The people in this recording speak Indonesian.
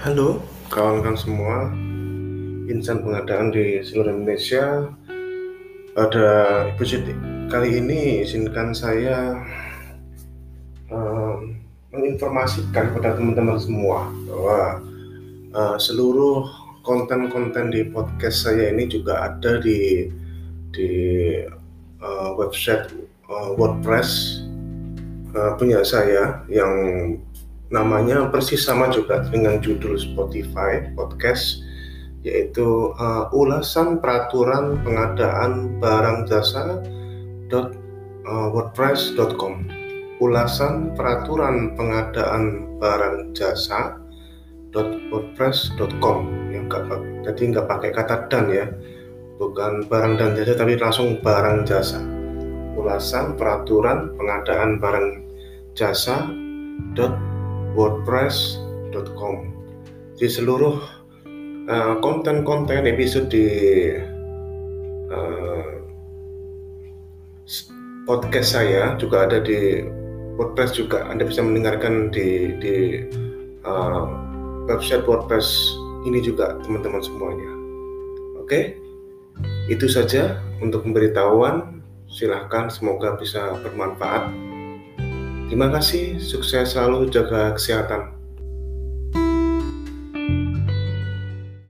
Halo. Kawan-kawan semua insan pengadaan di seluruh Indonesia pada episode kali ini izinkan saya um, menginformasikan kepada teman-teman semua bahwa uh, seluruh konten-konten di podcast saya ini juga ada di di uh, website uh, WordPress uh, punya saya yang namanya persis sama juga dengan judul Spotify podcast yaitu uh, ulasan peraturan pengadaan barang jasa dot, uh, wordpress.com ulasan peraturan pengadaan barang jasa dot wordpress.com yang gak, jadi nggak pakai kata dan ya. Bukan barang dan jasa tapi langsung barang jasa. Ulasan peraturan pengadaan barang jasa dot wordpress.com di seluruh uh, konten-konten episode di uh, podcast saya juga ada di WordPress juga. Anda bisa mendengarkan di di uh, website WordPress ini juga teman-teman semuanya. Oke? Itu saja untuk pemberitahuan. Silahkan semoga bisa bermanfaat Terima kasih, sukses selalu jaga kesehatan.